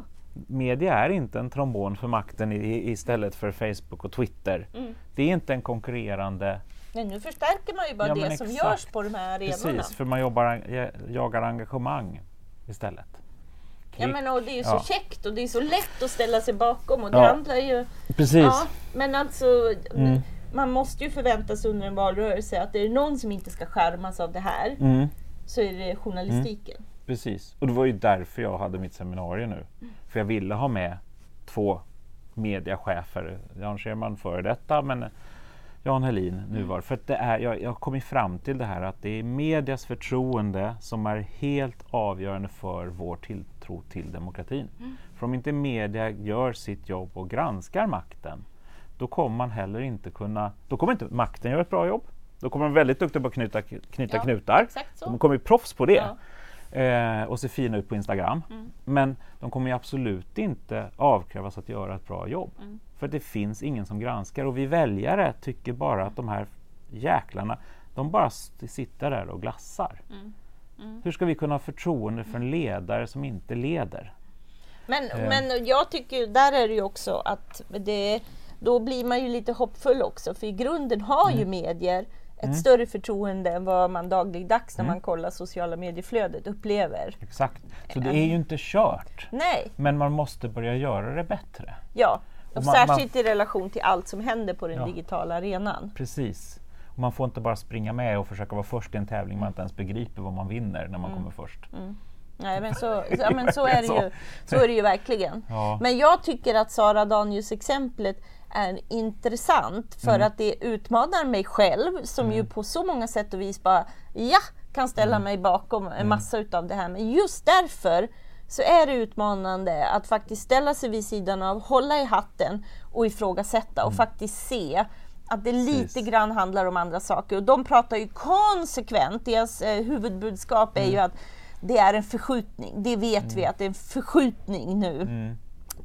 Media är inte en trombon för makten i, istället för Facebook och Twitter. Det är inte en konkurrerande Men nu förstärker man ju bara Ja, det som exakt. görs på de här arenorna. Precis, för man jobbar, jagar engagemang istället. Ja, men och det är ju så Ja. käckt och det är så lätt att ställa sig bakom och det Ja. handlar ju... Precis. Ja, men alltså Mm. man måste ju förvänta sig under en valrörelse att det är någon som inte ska skärmas av det här Mm, så är det journalistiken. precis. Och det var ju därför jag hade mitt seminarium nu. För jag ville ha med två mediachefer. Jan Scherman före detta, men Jan Helin nu var För det är, jag, jag har kommit fram till det här att det är medias förtroende som är helt avgörande för vår tilltro till demokratin. För om inte media gör sitt jobb och granskar makten, då kommer man heller inte kunna, då kommer inte makten göra ett bra jobb. Då kommer de väldigt duktiga på att knyta, knyta Ja, knutar. De kommer ju proffs på det. Ja. Eh, och se fina ut på Instagram. Men de kommer ju absolut inte avkrävas att göra ett bra jobb. För det finns ingen som granskar och vi väljare tycker bara att de här jäklarna, de bara sitter där och glassar. Hur ska vi kunna ha förtroende för en ledare som inte leder? Men, Eh. men jag tycker, där är det ju också att det, då blir man ju lite hoppfull också, för i grunden har Mm. ju medier ett större förtroende än vad man dagligdags när Mm. man kollar sociala medieflödet upplever. Exakt. Så det är ju inte kört. Nej, Men man måste börja göra det bättre. ja. Och Och man- särskilt i relation till allt som händer på den Ja. digitala arenan. Precis. Och man får inte bara springa med och försöka vara först i en tävling man inte ens begriper vad man vinner när man kommer först. Nej, men så, ja, men så, är det ju, så är det ju verkligen. Ja. Men jag tycker att Sara Danius exemplet är intressant för Mm. att det utmanar mig själv som ju på så många sätt och vis bara ja, kan ställa Mm. mig bakom en massa utav det här. Men just därför så är det utmanande att faktiskt ställa sig vid sidan av, hålla i hatten och ifrågasätta och faktiskt se att det lite Precis. grann handlar om andra saker. Och de pratar ju konsekvent, deras eh, huvudbudskap är ju att det är en förskjutning. Det vet vi att det är en förskjutning nu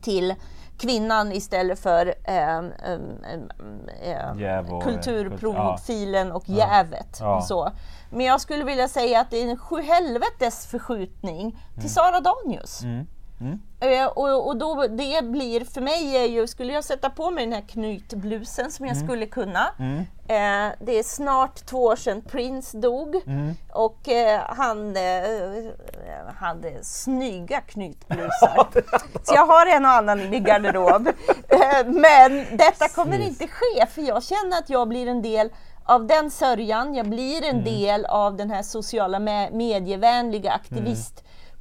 till kvinnan istället för ehm, Jäv och, kulturprofilen och jävet. Ja. Och så. Men jag skulle vilja säga att det är en sjuhelvetes förskjutning till Sara Danius. Mm. Mm. Eh, och, och då det blir, för mig är ju, skulle jag sätta på mig den här knytblusen som jag skulle kunna. Mm. Eh, det är snart två år sedan Prince dog Mm. och eh, han eh, hade snygga knytblusar. Så jag har en och annan i min garderob. Eh, Men detta kommer inte ske för jag känner att jag blir en del av den sörjan, jag blir en del av den här sociala me- medievänliga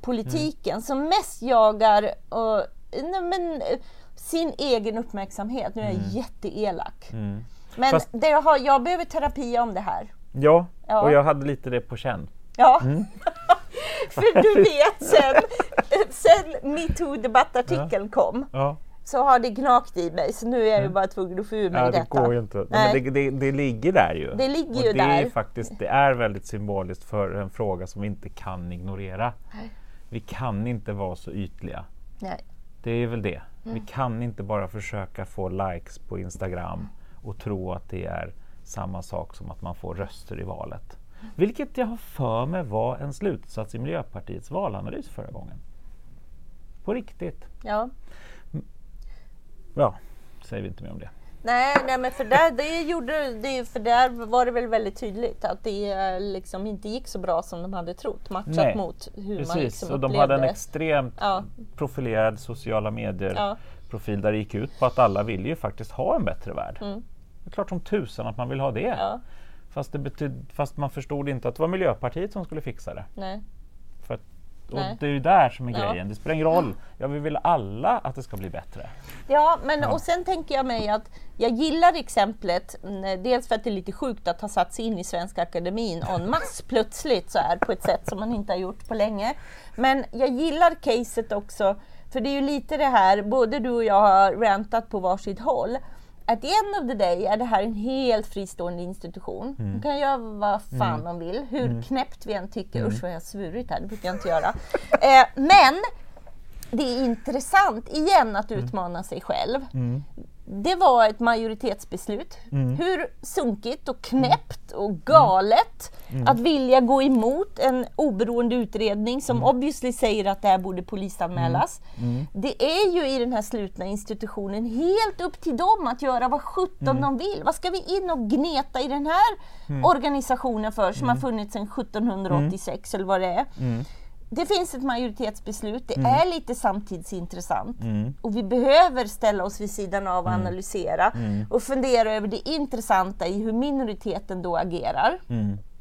aktivistpolitiken som mest jagar och, nej, men, sin egen uppmärksamhet. Nu är jag jätteelak. Mm. Men Fast- det jag, har, jag behöver terapi om det här. Ja, Ja. och jag hade lite det på känn. Ja. Mm. För du vet, sen, sen metoo-debattartikeln kom Ja. så har det gnagt i mig så nu är jag ju bara tvungen att få ur mig Ja, det detta. går ju inte. Nej. Nej. Men det, det, det ligger där ju. Det ligger och ju det Är där. faktiskt, det är väldigt symboliskt för en fråga som vi inte kan ignorera. Vi kan inte vara så ytliga. Nej. Det är väl det. Mm. Vi kan inte bara försöka få likes på Instagram och tro att det är samma sak som att man får röster i valet. Vilket jag har för mig var en slutsats i Miljöpartiets valanalys förra gången. På riktigt. Ja. Ja, säger vi inte mer om det. Nej, nej, men för där, det gjorde, det, för där var det väl väldigt tydligt att det eh, liksom inte gick så bra som de hade trott matchat Nej, mot hur man Precis, liksom och de upplevde. hade en extremt Ja. profilerad sociala medier Ja. där det gick ut på att alla vill ju faktiskt ha en bättre värld. Mm. Det är klart som tusan att man vill ha det. Ja, Fast, det betyd, fast man förstod inte att det var Miljöpartiet som skulle fixa det. nej. Och Nej. det är ju där som är Ja. grejen. Det spelar ingen roll. Ja, vi vill alla att det ska bli bättre. Ja, men och sen tänker jag mig att jag gillar exemplet, dels för att det är lite sjukt att ha satt sig in i Svenska Akademin en mass plötsligt så här på ett sätt som man inte har gjort på länge. Men jag gillar caset också, för det är ju lite det här, både du och jag har rantat på varsitt håll. At the end of the day är det här en helt fristående institution. De kan göra vad fan de vill, hur knäppt vi än tycker. Usch vad jag har svurit här, det brukar jag inte göra. Eh, men det är intressant igen att utmana sig själv. Det var ett majoritetsbeslut. Hur sunkigt och knäppt och galet att vilja gå emot en oberoende utredning som obviously säger att det här borde polisanmälas. Det är ju i den här slutna institutionen helt upp till dem att göra vad sjutton de vill. Vad ska vi in och gneta i den här organisationen för som har funnits sedan 1786 eller vad det är? Det finns ett majoritetsbeslut, det är lite samtidsintressant. Och vi behöver ställa oss vid sidan av och analysera och fundera över det intressanta i hur minoriteten då agerar.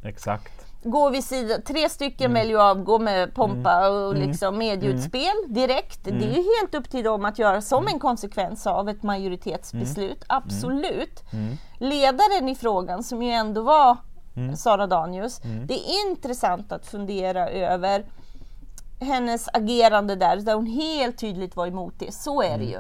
Mm, exakt. Går vi sida, tre stycken väljer att avgå med pompa och liksom medieutspel direkt. Det är ju helt upp till dem att göra som en konsekvens av ett majoritetsbeslut, absolut. Ledaren i frågan som ju ändå var Sara Danius, det är intressant att fundera över hennes agerande där, där hon helt tydligt var emot det. Så är det ju.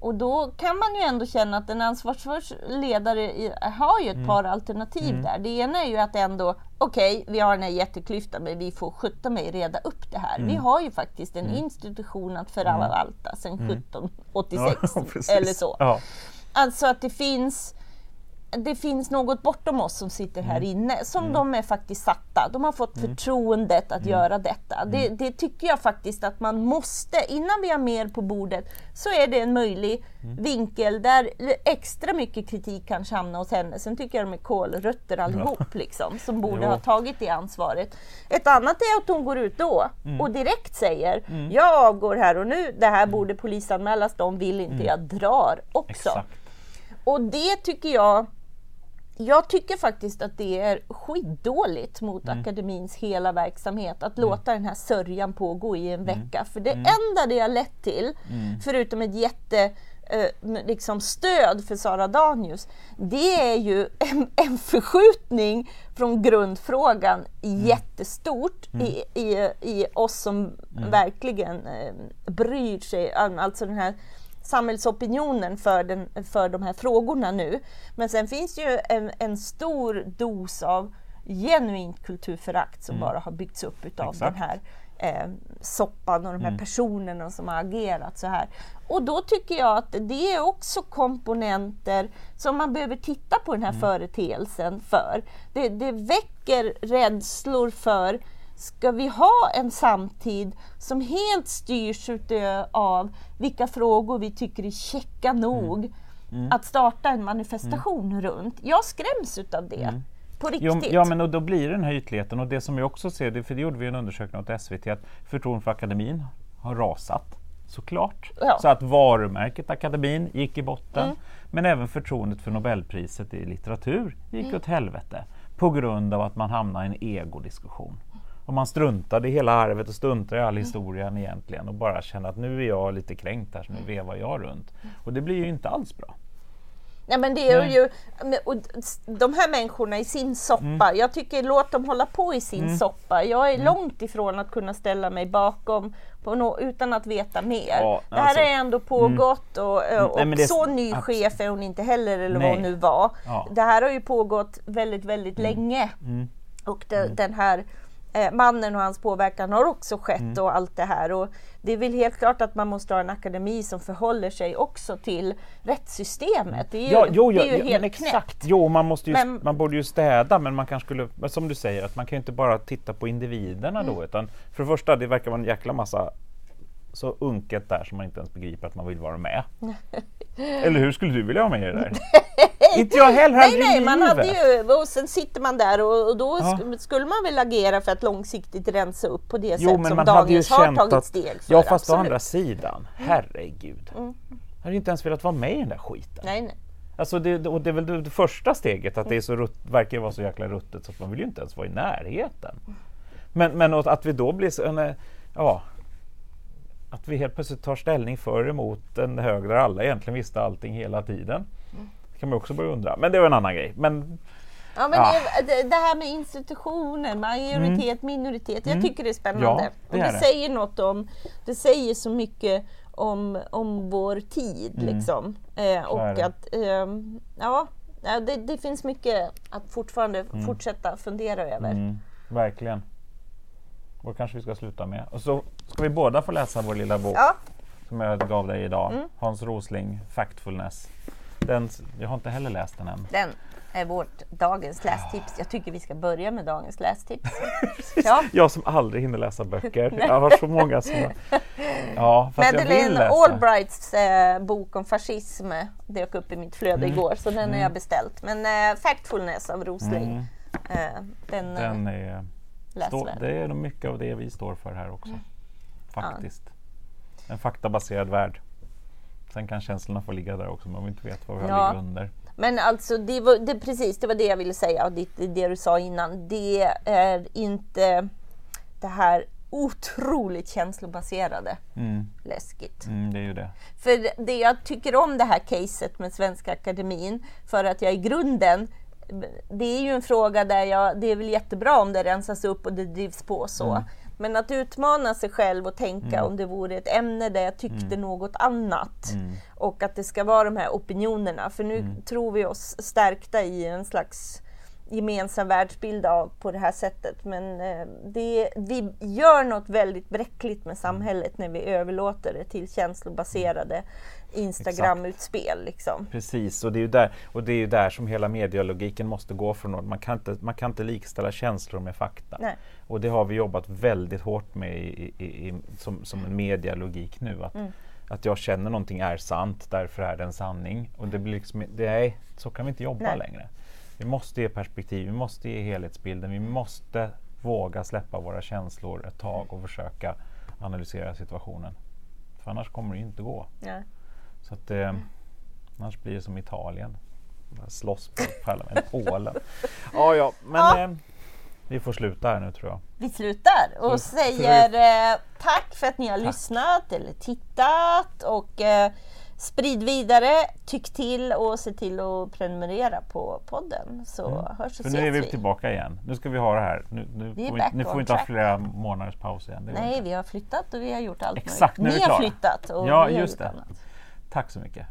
Och då kan man ju ändå känna att en ansvarsfull ledare har ju ett par alternativ där. Det ena är ju att ändå, okej, vi har den här jätteklyftan men vi får sjutta mig reda upp det här. Vi har ju faktiskt en institution att förvalta sedan 1786 precis. eller så. Ja. Alltså att det finns det finns något bortom oss som sitter här Mm. inne, som de är faktiskt satta. De har fått förtroendet Mm. att göra detta. Det, det tycker jag faktiskt att man måste, innan vi har mer på bordet, så är det en möjlig Mm. vinkel där extra mycket kritik kan hamna hos henne. Sen tycker jag de är kålrötter allihop, liksom, som borde Jo. ha tagit det ansvaret. Ett annat är att hon går ut då Mm. och direkt säger, jag avgår här och nu, det här borde polisanmälas, de vill inte, jag drar också. Mm. Exakt. Och det tycker jag jag tycker faktiskt att det är skitdåligt mot Mm. akademins hela verksamhet att låta den här sörjan pågå i en Mm. vecka. För det enda det har lett till, förutom ett jätte eh, liksom stöd för Sara Danius, det är ju en, en förskjutning från grundfrågan mm. jättestort mm. I, i, i oss som mm. verkligen eh, bryr sig, alltså den här samhällsopinionen för, den, för de här frågorna nu. Men sen finns ju en, en stor dos av genuint kulturförakt som mm. bara har byggts upp utav Exakt. den här eh, soppan och de här mm. personerna som har agerat så här. Och då tycker jag att det är också komponenter som man behöver titta på den här mm. företeelsen för. Det, det väcker rädslor för Ska vi ha en samtid som helt styrs av vilka frågor vi tycker är checka nog mm. Mm. att starta en manifestation mm. runt? Jag skräms utav det. Mm. På riktigt. Jo, ja, men och då blir det den här ytligheten och det som vi också ser, för det gjorde vi en undersökning åt SVT, att förtroendet för akademin har rasat såklart. Ja. Så att varumärket akademin gick i botten. Mm. Men även förtroendet för Nobelpriset i litteratur gick mm. åt helvete på grund av att man hamnade i en egodiskussion. Och man struntade i hela arvet och struntade i all historien egentligen och bara kände att nu är jag lite kränkt här så nu vevar jag runt. Och det blir ju inte alls bra. Nej men det är Nej. ju, och de här människorna i sin soppa, mm. jag tycker låt dem hålla på i sin mm. soppa. Jag är mm. långt ifrån att kunna ställa mig bakom no, utan att veta mer. Ja, det här alltså, är ändå pågått mm. och, och Nej, det, så ny chef är hon inte heller eller Nej. vad hon nu var. Ja. Det här har ju pågått väldigt, väldigt mm. länge. Mm. Och det, den här eh, mannen och hans påverkan har också skett mm. och allt det här. Och det är väl helt klart att man måste ha en akademi som förhåller sig också till rättssystemet. Det är ju, ja, jo, ja, det är ju helt exakt. knäppt. Jo, man, måste ju, men, man borde ju städa men man kanske skulle, som du säger, att man kan inte bara titta på individerna mm. då utan för det första, det verkar vara en jäkla massa så unket där som man inte ens begriper att man vill vara med. Eller hur skulle du vilja vara med i det där? inte jag heller, Nej, nej, man hade ju, och sen sitter man där och, och då ja. skulle man väl agera för att långsiktigt rensa upp på det jo, sätt som Daniels har tagit att, steg för. Ja, fast absolut. å andra sidan, herregud. Mm. Jag hade inte ens velat vara med i den där skiten. Nej, nej. Alltså det, och det är väl det, det första steget, att det är så rutt, verkar vara så jäkla ruttet så att man vill ju inte ens vara i närheten. Men, men att vi då blir så, ja, att vi helt plötsligt tar ställning för och emot en höger där alla egentligen visste allting hela tiden. Det kan man också börja undra, men det var en annan grej. Men, ja, men ja. Det, det, här med institutioner, majoritet, mm. minoritet, jag mm. tycker det är spännande. Ja, det, det, det, säger något om, det säger så mycket om, om vår tid. Mm. Liksom. Eh, och att, eh, ja, det, det, finns mycket att fortfarande mm. fortsätta fundera över. Mm. Verkligen. Och kanske vi ska sluta med. Och så ska vi båda få läsa vår lilla bok ja. som jag gav dig idag. Mm. Hans Rosling, Factfulness. Den, jag har inte heller läst den än. Den är vårt dagens lästips. Jag tycker vi ska börja med dagens lästips. ja. Jag som aldrig hinner läsa böcker. jag har så många som... Ja, Madeleine Albrights eh, bok om fascism dök upp i mitt flöde mm. igår, så den mm. har jag beställt. Men eh, Factfulness av Rosling, mm. eh, den, den är Stå, det är nog mycket av det vi står för här också. Mm. Faktiskt. Ja. En faktabaserad värld. Sen kan känslorna få ligga där också om vi inte vet vad vi ja. ligger under. Men alltså, det var, det, precis, det var det jag ville säga, det, det du sa innan. Det är inte det här otroligt känslobaserade. Mm. Läskigt. Mm, det är ju det. För det jag tycker om det här caset med Svenska Akademin, för att jag i grunden det är ju en fråga där jag, det är väl jättebra om det rensas upp och det drivs på så. Mm. Men att utmana sig själv och tänka mm. om det vore ett ämne där jag tyckte mm. något annat. Mm. Och att det ska vara de här opinionerna. För nu mm. tror vi oss stärkta i en slags gemensam världsbild av på det här sättet. Men eh, det, vi gör något väldigt bräckligt med samhället när vi överlåter det till känslobaserade Instagram-utspel. Liksom. Precis, och det, är ju där, och det är där som hela medialogiken måste gå från. Man kan inte, man kan inte likställa känslor med fakta. Nej. Och det har vi jobbat väldigt hårt med i, i, i, som, som en medialogik nu. Att, mm. att jag känner någonting är sant, därför är det en sanning. Och det blir liksom, är, så kan vi inte jobba Nej. längre. Vi måste ge perspektiv, vi måste ge helhetsbilden, vi måste våga släppa våra känslor ett tag och försöka analysera situationen. För annars kommer det inte gå. Ja. Så att, eh, annars blir det som Italien. Slåss på själva Polen. Ja, ja, men ja. Eh, vi får sluta här nu tror jag. Vi slutar och så, säger eh, tack för att ni har tack. lyssnat eller tittat och eh, sprid vidare, tyck till och se till att prenumerera på podden så mm. hörs och För nu är vi, vi tillbaka igen. Nu ska vi ha det här. Nu, nu vi får, vi, nu får inte ha flera månaders paus igen. Nej, vi har flyttat och vi har gjort allt Exakt, möjligt. Ni har flyttat och ja, vi just har det. Annat. Tack så mycket.